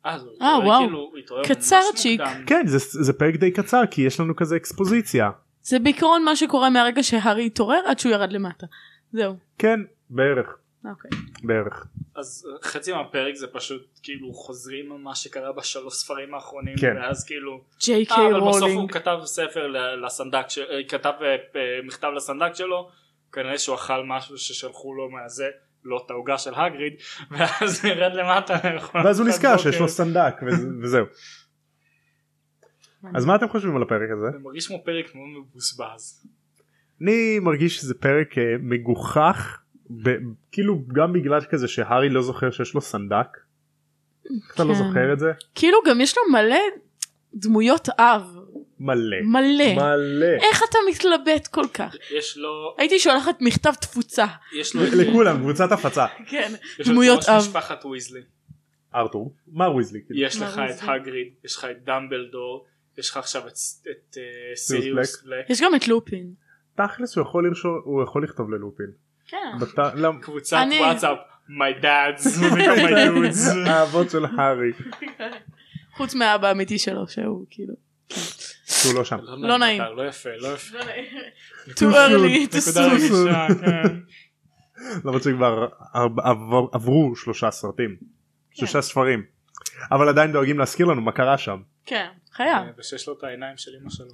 אה, אה, וואו. כאילו, קצר צ'יק. מוקדם. כן זה, זה פרק די קצר כי יש לנו כזה אקספוזיציה. זה בעיקרון מה שקורה מהרגע שהארי התעורר עד שהוא ירד למטה. זהו. כן בערך אוקיי. בערך. אז אה, חצי מהפרק זה פשוט כאילו חוזרים על מה שקרה בשלוש ספרים האחרונים כן. ואז כאילו ג'יי קיי אבל בסוף הוא רולינג. כתב ספר לסנדק ש- אה, כתב אה, מכתב לסנדק שלו כנראה שהוא אכל משהו ששלחו לו מהזה לא את העוגה של הגריד ואז הוא ירד למטה ואז הוא נזכר שיש. לו סנדק וזה- וזהו. אז מה אתם חושבים על הפרק הזה? זה מרגיש כמו פרק מאוד מבוזבז אני מרגיש שזה פרק מגוחך ב- כאילו גם בגלל כזה שהארי לא זוכר שיש לו סנדק. אתה לא כן. זוכר את זה? כאילו גם יש לו מלא דמויות אב. מלא. מלא. מלא. איך אתה מתלבט כל כך? יש לו הייתי שולחת מכתב תפוצה. יש לו לכולם קבוצת הפצה. כן. יש לו דמויות את ראש אב. משפחת ויזלי ארתור. מר ויזלי. כאילו. יש מה לך את? הגריד יש לך את דמבלדור יש לך עכשיו את את, אה, סיריוס בלק יש גם את לופין. תכלס הוא יכול לרשום הוא יכול לכתוב ללופין. כן. למ- קבוצת וואטסאפ my dads my dudes. האבות של הארי חוץ מהאבא האמיתי שלו שהוא כאילו. שהוא לא שם. לא נעים. לא יפה לא יפה. too early to נקודה soon. רגישה, כן. למרות שכבר עב- עב- עברו שלושה סרטים. שלושה ספרים. אבל עדיין דואגים להזכיר לנו מה קרה שם. כן, חייב. ושיש לו את העיניים של אמא שלו.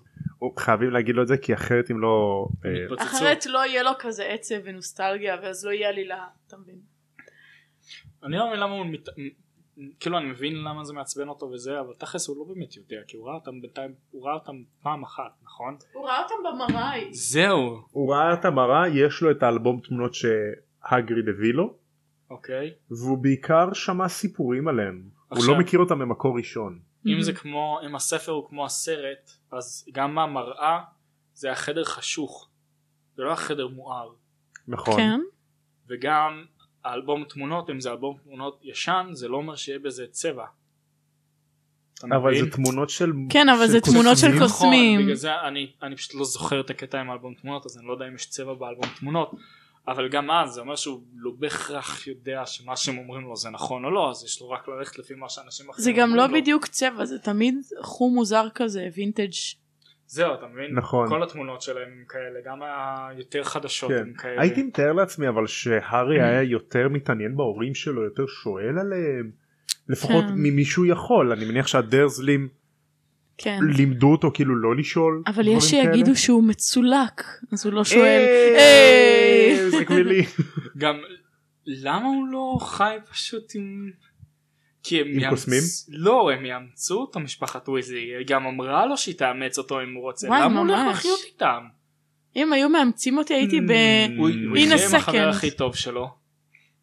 חייבים להגיד לו את זה כי אחרת אם לא אה. אחרת לא יהיה לו כזה עצב ונוסטלגיה ואז לא יהיה עלילה, אתה מבין? אני לא מבין למה הוא מת... כאילו אני מבין למה זה מעצבן אותו וזה אבל תכלס הוא לא באמת יודע כי הוא ראה אותם בינתיים הוא ראה אותם פעם אחת נכון? הוא ראה אותם במראה. זהו הוא ראה את המראה יש לו את האלבום תמונות שהגריד הביא לו אוקיי והוא בעיקר שמע סיפורים עליהם. הוא לא מכיר אותם ממקור ראשון. אם זה כמו אם הספר הוא כמו הסרט אז גם המראה זה החדר חשוך זה לא החדר מואר נכון. כן. וגם האלבום תמונות אם זה אלבום תמונות ישן זה לא אומר שיהיה בזה צבע. אבל? זה תמונות של כן, אבל זה תמונות של קוסמים. קוסמים. נכון, בגלל זה אני, אני פשוט לא זוכר את הקטע עם האלבום תמונות אז אני לא יודע אם יש צבע באלבום תמונות אבל גם אז זה אומר שהוא לא בהכרח יודע שמה שהם אומרים לו זה נכון או לא אז יש לו רק ללכת לפי מה שאנשים אחרים זה גם לא לו. בדיוק צבע, זה תמיד חום מוזר כזה, וינטג'. זהו אתה מבין נכון. כל התמונות שלהם הם כאלה גם היותר חדשות כן. הם כאלה הייתי מתאר לעצמי אבל שהארי היה יותר מתעניין בהורים שלו יותר שואל עליהם לפחות כן. ממישהו יכול אני מניח שהדרזלים כן. לימדו אותו כאילו לא לשאול אבל יש שיגידו כאלה. שהוא מצולק, אז הוא לא שואל. היי, זה מילים. גם למה הוא לא חי פשוט עם כי הם עם קוסמים? לא הם יאמצו אותו משפחת וויזלי היא גם אמרה לו שהיא תאמץ אותו אם הוא רוצה וואי, למה הוא הולך ממש. לחיות איתם אם היו מאמצים אותי הייתי ב... Mm. הוא יחיה עם החבר. הכי טוב שלו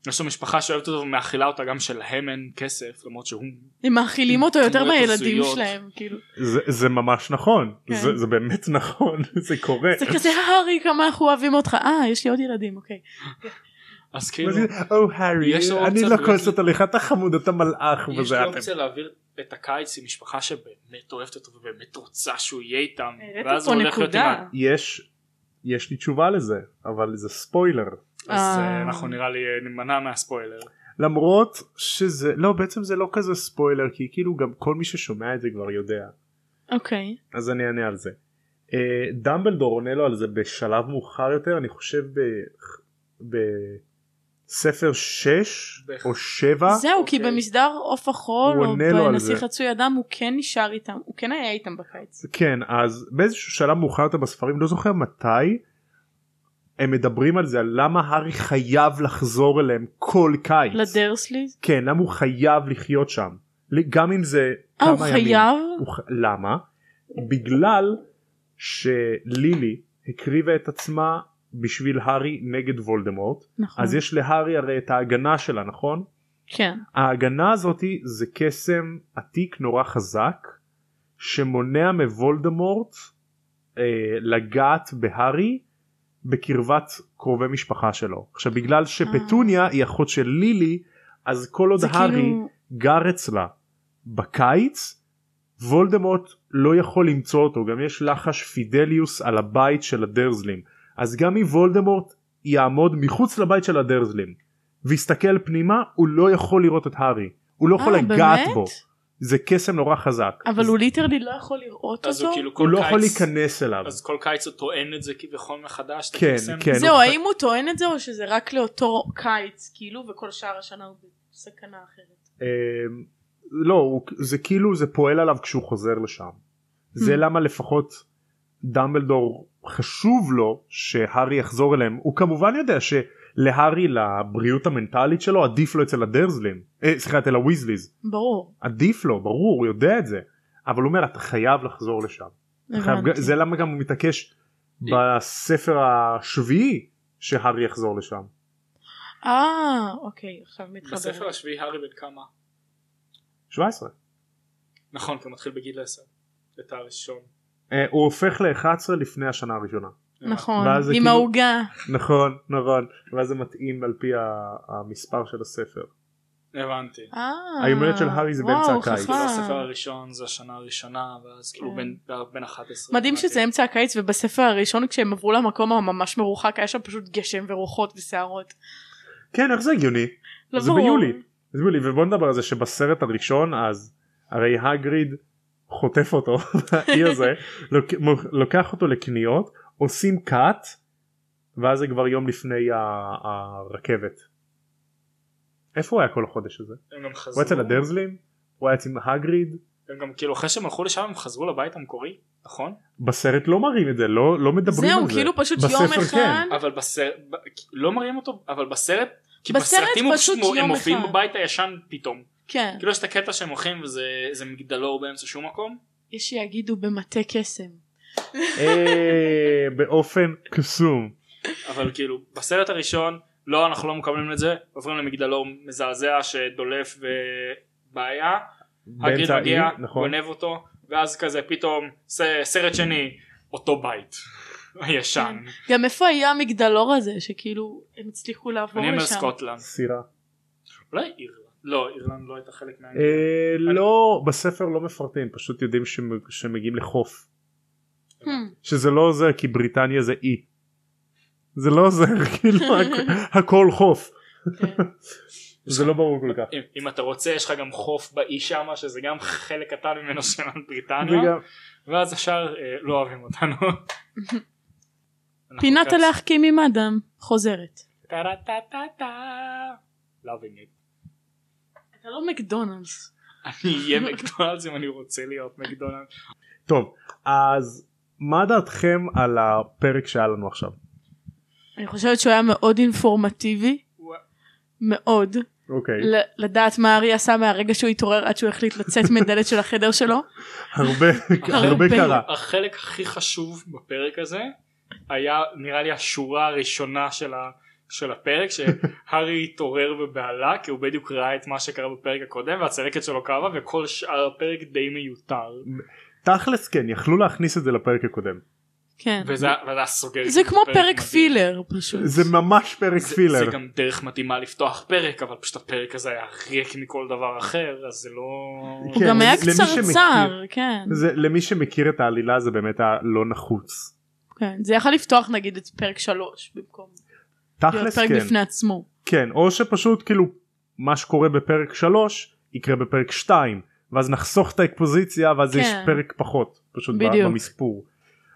יש לו משפחה שאוהבת אותו ומאכילה אותה גם שלהם אין כסף למרות שהוא הם מאכילים אותו יותר מהילדים. שלהם, כאילו. זה- זה ממש נכון כן. זה זה באמת נכון זה קורה. זה כזה הארי כמה אנחנו אוהבים אותך, אה יש לי עוד ילדים, אוקיי. אז כאילו או הארי יש לו אני לא באמת- כועסת עליך אתה חמוד אתה מלאך יש וזה לי אתם. אופציה להעביר את הקיץ עם משפחה שבאמת אוהבת אותו ובאמת רוצה שהוא יהיה איתם העלית ואז פה הוא הולך להיות. יש יש לי תשובה לזה אבל זה ספוילר אז אה. אה, אנחנו נראה לי אה, נימנע מהספוילר למרות שזה לא בעצם זה לא כזה ספוילר כי כאילו גם כל מי ששומע את זה כבר יודע אוקיי. אז אני אענה על זה. אה, דמבלדור עונה לו על זה בשלב מאוחר יותר אני חושב ב- בספר 6 ב- או 7 זהו, כי אוקיי. במסדר עוף החול, או בנסיך. חצוי אדם, הוא כן נשאר איתם, הוא כן היה איתם בקיץ. כן אז באיזשהו שלב מאוחר יותר בספרים לא זוכר מתי הם מדברים על זה על למה הארי חייב לחזור אליהם כל קיץ. לדרסליז? כן למה הוא חייב לחיות שם גם אם זה אה, כמה הוא ימים. חייב? הוא ח- למה? בגלל שלילי הקריבה את עצמה בשביל הארי נגד וולדמורט נכון. אז יש להארי הרי את ההגנה שלה נכון? כן. ההגנה הזאתי זה קסם עתיק נורא חזק שמונע מוולדמורט אה, לגעת בהארי בקרבת קרובי משפחה שלו. עכשיו בגלל שפטוניה היא אחות של לילי אז כל עוד הארי כאילו... גר אצלה בקיץ וולדמורט לא יכול למצוא אותו. גם יש לחש פידליוס על הבית של הדרזלים אז גם אם וולדמורט יעמוד מחוץ לבית של הדרזלים ויסתכל פנימה הוא לא יכול לראות את הארי. הוא לא יכול אה, לגעת? בו זה קסם נורא חזק אבל אז הוא ליטרלי לא יכול לראות אז הוא אותו? כאילו כל הוא לא קיץ יכול להיכנס אליו אז כל קיץ הוא טוען את זה כביכול מחדש את כן, הקסם? כן. זהו, הוא- האם הוא טוען את זה או שזה רק לאותו קיץ, כאילו, וכל שאר השנה הוא בסכנה אחרת? אמ, לא הוא, זה כאילו זה פועל עליו כשהוא חוזר לשם זה Hmm. למה לפחות דמבלדור חשוב לו שהארי יחזור אליהם הוא כמובן יודע שלהארי לבריאות המנטלית שלו עדיף לו אצל הדרזלים אה, סליחה אצל הוויזליז ברור. עדיף לו ברור הוא יודע את זה אבל הוא אומר אתה חייב לחזור לשם חייב. זה למה גם הוא מתעקש בספר השביעי שהארי יחזור לשם אה, אוקיי, עכשיו מתחבר. בספר השביעי הארי בן כמה? 17 נכון כי הוא מתחיל בגיל 10 את הראשון אה, הוא הופך ל-11 לפני השנה הראשונה נכון, ואז זה עם כאילו- העוגה. נכון נכון ואז זה מתאים על פי המספר של הספר. הבנתי. אה, הולדת של הארי זה באמצע הקיץ. כאילו הספר הראשון זה השנה הראשונה ואז כאילו כן. בין בין 11. מדהים הבנתי. שזה אמצע הקיץ ובספר הראשון כשהם עברו למקום הממש מרוחק היה שם פשוט גשם ורוחות וסערות. כן איך זה הגיוני לא זה. ביולי זה ביולי ובוא נדבר על זה שבסרט הראשון אז הרי הגריד חוטף אותו באי הזה לוק- לוקח אותו לקניות עושים קאט ואז זה כבר יום לפני הרכבת. איפה הוא היה כל החודש הזה? הם גם הוא חזרו. היה אצל הדרזלים? הוא היה אצל הגריד? הם גם כאילו אחרי שהם הלכו לשם הם חזרו לבית המקורי נכון? בסרט לא מראים את זה לא לא מדברים זהו על זה. כאילו פשוט יום כן. אחד אבל בסרט לא מראים אותו אבל בסרט. כי בסרט בסרטים הוא פשוט פשוט- הם יום מופיעים. בבית הישן פתאום. כן כאילו יש את הקטע שהם הולכים וזה זה מגדלור באמצע שום מקום. יש שיגידו במטה קסם. אה, באופן קסום. אבל כאילו בסרט הראשון לא אנחנו לא מקבלים את זה עוברים למגדלור מזעזע שדולף ובעיה. הגריד מגיע נכון. גונב אותו ואז כזה פתאום ס- סרט שני אותו בית. הישן. גם איפה היה המגדלור הזה שכאילו הם הצליחו לעבור אני אומר לשם. סקוטלנד. סירה. אולי אירלנד. לא אירלנד לא הייתה חלק מה... אה, לא בספר לא מפרטים פשוט יודעים שמ- שמגיעים לחוף. שזה לא עוזר כי בריטניה זה אי. זה לא עוזר כאילו הכ- הכל חוף. זה לא ברור כל כך. אם, אם אתה רוצה יש לך גם חוף באי שמה שזה גם חלק קטן ממנו של בריטניה וגם ואז השאר אה, לא אוהבים אותנו. פינת הלהחכים עם אדם חוזרת. טה-טה-טה-טה. Loving it. אתה לא מקדונלדס. אני אהיה מקדונלדס אם אני רוצה להיות מקדונלדס. טוב אז מה דעתכם על הפרק שהיה לנו עכשיו? אני חושבת שהוא היה מאוד אינפורמטיבי מאוד אוקיי ל- לדעת מה ארי עשה מהרגע שהוא התעורר עד שהוא החליט לצאת מדלת של החדר שלו. הרבה. קרה. החלק הכי חשוב בפרק הזה היה נראה לי השורה הראשונה של, ה, של הפרק שהארי התעורר בבהלה כי הוא בדיוק ראה את מה שקרה בפרק הקודם והצלקת שלו כאבה וכל שאר הפרק די מיותר תכלס כן יכלו להכניס את זה לפרק הקודם. כן. וזה וזה היה סוגר זה כמו פרק מדהים. פילר פשוט. זה ממש פרק זה, פילר. זה גם דרך מתאימה לפתוח פרק אבל פשוט הפרק הזה היה ריק מכל דבר אחר אז זה לא הוא כן, גם היה קצרצר, כן. זה למי שמכיר את העלילה זה באמת היה לא נחוץ. כן. זה יכול לפתוח נגיד את פרק שלוש במקום להיות תכלס פרק כן. בפני עצמו. כן או שפשוט כאילו מה שקורה בפרק 3 יקרה בפרק 2 ואז נחסוך את האקפוזיציה ואז כן. יש פרק פחות פשוט בדיוק. במספור.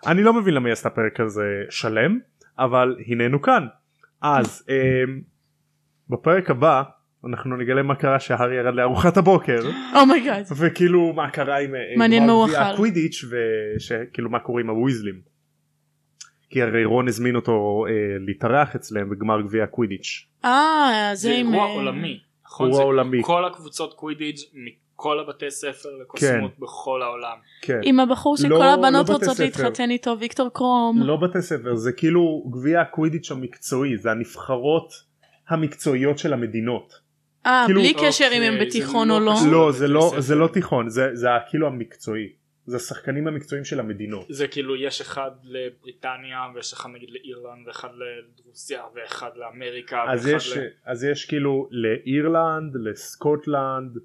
אני לא מבין למה היא עשתה פרק כזה שלם אבל הננו כאן. אז אמ, בפרק הבא אנחנו נגלה מה קרה שהארי ירד לארוחת הבוקר Oh my God. וכאילו מה קרה עם אה, מעניין מה הוא אכל. הקווידיץ' וכאילו מה קורה עם הוויזלים. כי הרי רון הזמין אותו אה, להתארח אצלם בגמר גביע הקווידיץ'. אה, זה זה עם... אירוע אה, עולמי נכון? אירוע זה עולמי. כל הקבוצות קווידיץ' מכל הבתי ספר לקוסמות בכל העולם כן. עם הבחור שכל לא- הבנות לא רוצות ספר. להתחתן איתו, ויקטור קרום. לא בתי ספר זה כאילו גביע הקווידיץ' המקצועי זה הנבחרות המקצועיות של המדינות. אה, כאילו- בלי קשר אם הם אוקיי, בתיכון לא או לא. לא זה לא. זה לא תיכון זה זה כאילו המקצועי. זה השחקנים המקצועיים של המדינות. זה כאילו יש אחד לבריטניה ויש אחד נגיד לאירלנד ואחד לרוסיה ואחד לאמריקה אז ואחד יש ל... אז יש כאילו לאירלנד לסקוטלנד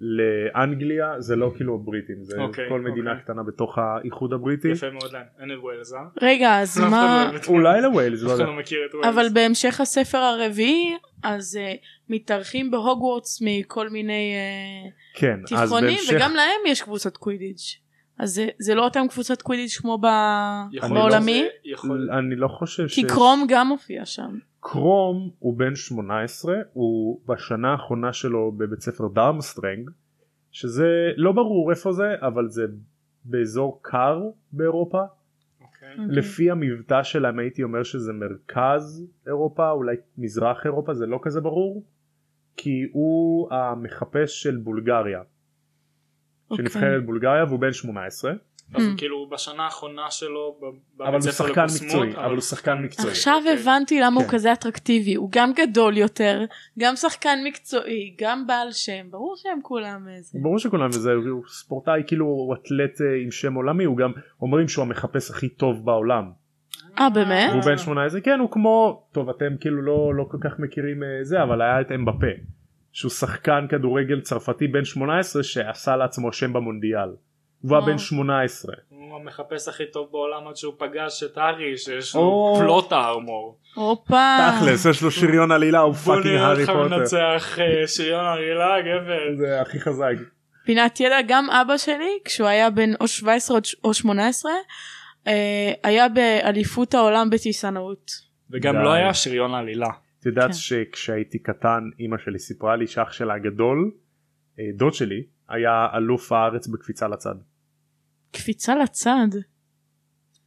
לאנגליה זה לא כאילו הבריטים זה אוקיי, כל מדינה אוקיי. קטנה בתוך האיחוד הבריטי. יפה מאוד להם אין את ווילס אה? רגע, אז לא מה... את אולי לווילס לא. לא אבל בהמשך הספר הרביעי, אז uh, מתארחים בהוגוורטס מכל מיני uh, כן תיכונים, בהמשך וגם להם יש קבוצת קווידיג'. אז זה, זה לא אותם קבוצת קווידיג' כמו ב... יכול בעולמי? זה- יכול... אני לא חושב ש... כי קרום גם מופיע שם. קרום הוא בן 18 הוא בשנה האחרונה שלו בבית ספר דרמסטרנג שזה לא ברור איפה זה אבל זה באזור קר באירופה אוקיי. אוקיי. לפי המבטא שלהם הייתי אומר שזה מרכז אירופה אולי מזרח אירופה זה לא כזה ברור כי הוא המחפש של בולגריה אוקיי. שנבחרת בולגריה והוא בן 18 אז הוא Hmm. כאילו בשנה האחרונה שלו אבל הוא שחקן מקצועי אבל הוא שחקן מקצועי עכשיו אוקיי. הבנתי למה הוא כן. כזה אטרקטיבי, הוא גם גדול יותר, גם שחקן מקצועי, גם בעל שם, ברור שהם כולם איזה. ברור שכולם וזה הוא ספורטאי כאילו הוא אתלט אה, עם שם עולמי הוא גם אומרים שהוא המחפש הכי טוב בעולם אה באמת? והוא בן 18 כן הוא כמו טוב אתם כאילו לא לא כל כך מכירים אה, זה אבל היה את אמבפה שהוא שחקן כדורגל צרפתי בן 18 שעשה לעצמו שם במונדיאל. והוא היה. בן 18. הוא המחפש הכי טוב בעולם עד שהוא פגש את הארי שיש לו. פלוט ה armor. הופה. תכלס יש לו שריון עלילה הוא בוא fucking נראה הארי פוטר. מנצח אה, שריון עלילה גבר. זה הכי חזק. פינת ידע גם אבא שלי כשהוא היה בן או 17 או- או 18 אה, היה באליפות העולם בטיסנאות. וגם. לא היה שריון עלילה. את יודעת כן. שכשהייתי קטן אמא שלי סיפרה לי שאח שלה הגדול אה, דוד שלי היה אלוף הארץ בקפיצה לצד. קפיצה לצד.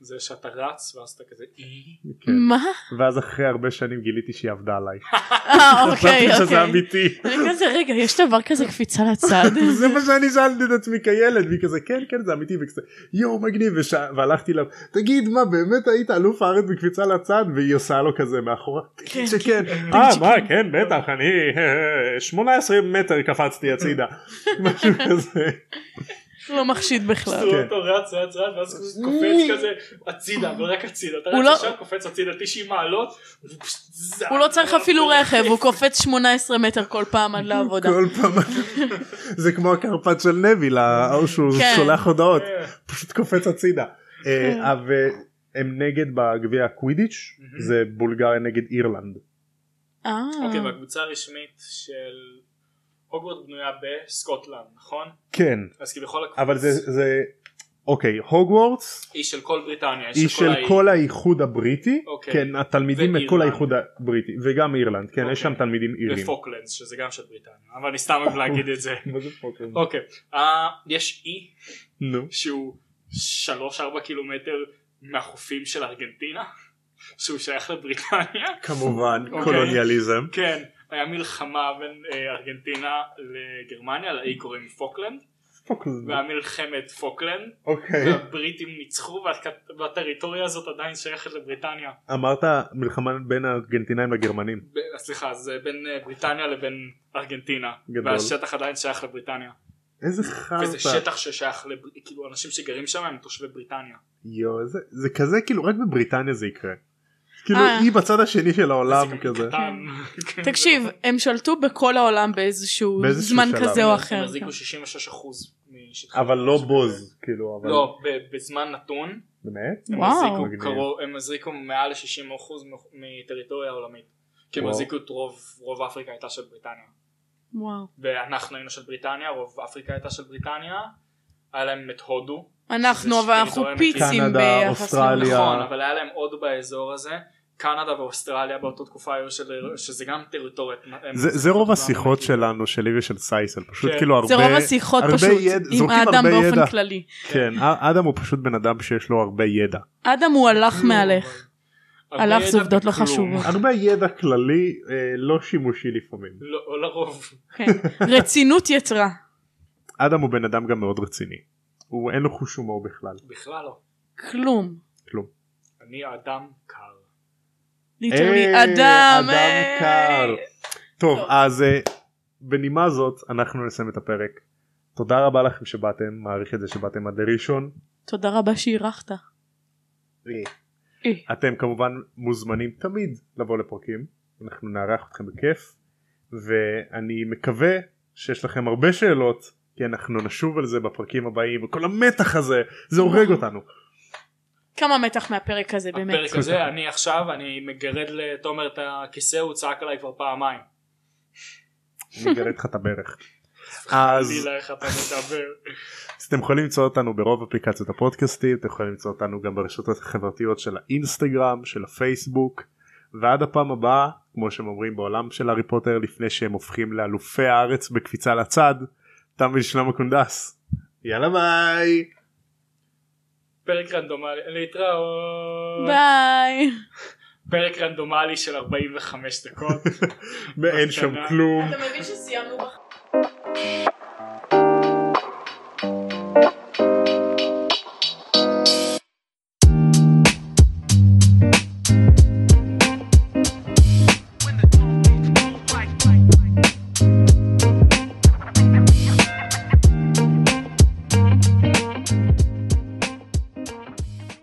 זה שאתה רץ ואז אתה כזה אי. כן. מה? ואז אחרי הרבה שנים גיליתי שהיא עבדה עליי. אה אוקיי חשבתי שזה אוקיי. אמיתי. אני כזה רגע יש דבר כזה קפיצה לצד. זה מה שאני שאלתי את עצמי כילד והיא כזה כן כן זה אמיתי וכזה יואו מגניב. והלכתי אליו תגיד מה באמת היית אלוף הארץ בקפיצה לצד והיא עושה לו כזה מאחורה כן, תגיד שכן אה מה כן בטח אני 18 מטר קפצתי הצידה משהו כזה לא מחשיד בכלל. כן. אותו רץ רץ רץ ואז הוא קופץ כזה הצידה אבל רק הצידה. אתה רץ לא- עכשיו קופץ הצידה 90 מעלות. הוא לא צריך אפילו רכב הוא קופץ 18 מטר כל פעם עד לעבודה. כל פעם זה כמו הקרפט של נביל ההוא שהוא כן. שולח הודעות כן. פשוט קופץ הצידה. אה, הם נגד בגביע הקווידיץ'. זה בולגריה נגד אירלנד. אה. אוקיי והקבוצה הרשמית של הוגוורט בנויה בסקוטלנד נכון? כן אז כביכול הקבוצה אבל זה זה אוקיי הוגוורטס היא של כל בריטניה. היא של. כל האיחוד הבריטי אוקיי. כן התלמידים מכל ואירלנד. האיחוד הבריטי וגם אירלנד כן יש שם אוקיי. תלמידים אירים. ופוקלנדס שזה גם של בריטניה אבל אני סתם אוהב להגיד את זה. מה זה פוקלנד? אוקיי אה, יש אי נו. שהוא 3-4 קילומטר מהחופים של ארגנטינה שהוא שייך לבריטניה כמובן אוקיי. קולוניאליזם. כן היה מלחמה בין אה, ארגנטינה לגרמניה לאי קוראים פוקלנד פוקלנד. והיה מלחמת פוקלנד אוקיי. והבריטים ניצחו והטריטוריה הזאת עדיין שייכת לבריטניה אמרת מלחמה בין הארגנטינאים לגרמנים. ב- סליחה זה בין אה, בריטניה לבין ארגנטינה גדול. והשטח עדיין שייך לבריטניה איזה וזה חרטא. שטח ששייך לב... כאילו אנשים שגרים שם הם תושבי בריטניה יואו זה- זה כזה כאילו רק בבריטניה זה יקרה. כאילו אה. היא בצד השני של העולם זה כזה. קטן. תקשיב הם שלטו בכל העולם באיזשהו זמן. כזה או הם אחר. החזיקו 66% משטחי אבל לא בוז כאילו אבל לא ב- בזמן נתון באמת? הם וואו. הם החזיקו מעל ל-60% מטריטוריה עולמית כי הם. החזיקו את רוב רוב אפריקה הייתה של בריטניה וואו. ואנחנו היינו של בריטניה רוב אפריקה הייתה של בריטניה היה להם את הודו אנחנו אבל אנחנו פיצים קנדה, ביחס אוסטרליה. נכון אבל היה להם הודו באזור הזה קנדה ואוסטרליה באותה תקופה היו של שזה גם טריטוריה הם- זה זה רוב השיחות שלנו שלי ושל סייסל פשוט כן. כאילו הרבה זה רוב השיחות הרבה פשוט ידע- עם האדם באופן ידע. כללי. כן אדם הוא פשוט בן אדם שיש לו הרבה ידע אדם הוא הלך מהלך. הלך זה עובדות לא. חשובות. הרבה ידע כללי אה, לא שימושי לפעמים. לא לא לרוב כן. רצינות יתרה. אדם הוא בן אדם גם מאוד רציני. הוא אין לו חוש הומור בכלל. בכלל לא כלום. כלום. אני אדם קר ליטרלי אה, אדם. אדם אה. קר. טוב. אז אה, בנימה זאת אנחנו נסיים את הפרק. תודה רבה לכם שבאתם מעריך את זה שבאתם עד לראשון. תודה רבה שאירחת. אתם כמובן מוזמנים תמיד לבוא לפרקים אנחנו נארח אתכם בכיף ואני מקווה שיש לכם הרבה שאלות כי אנחנו נשוב על זה בפרקים הבאים וכל המתח הזה זה הורג אותנו. כמה מתח מהפרק הזה באמת. הפרק הזה אני עכשיו אני מגרד לתומר את הכיסא הוא צעק עליי כבר פעמיים אני אגרד לך את הברך. אז אתם יכולים למצוא אותנו ברוב אפליקציות הפודקאסטים אתם יכולים למצוא אותנו גם ברשתות החברתיות של האינסטגרם של הפייסבוק ועד הפעם הבאה כמו שהם אומרים בעולם של הארי פוטר לפני שהם הופכים לאלופי הארץ בקפיצה לצד תם ושלם הקונדס יאללה ביי פרק רנדומלי להתראות ביי. פרק רנדומלי של 45 דקות ואין שם. כלום אתה מבין שסיימנו.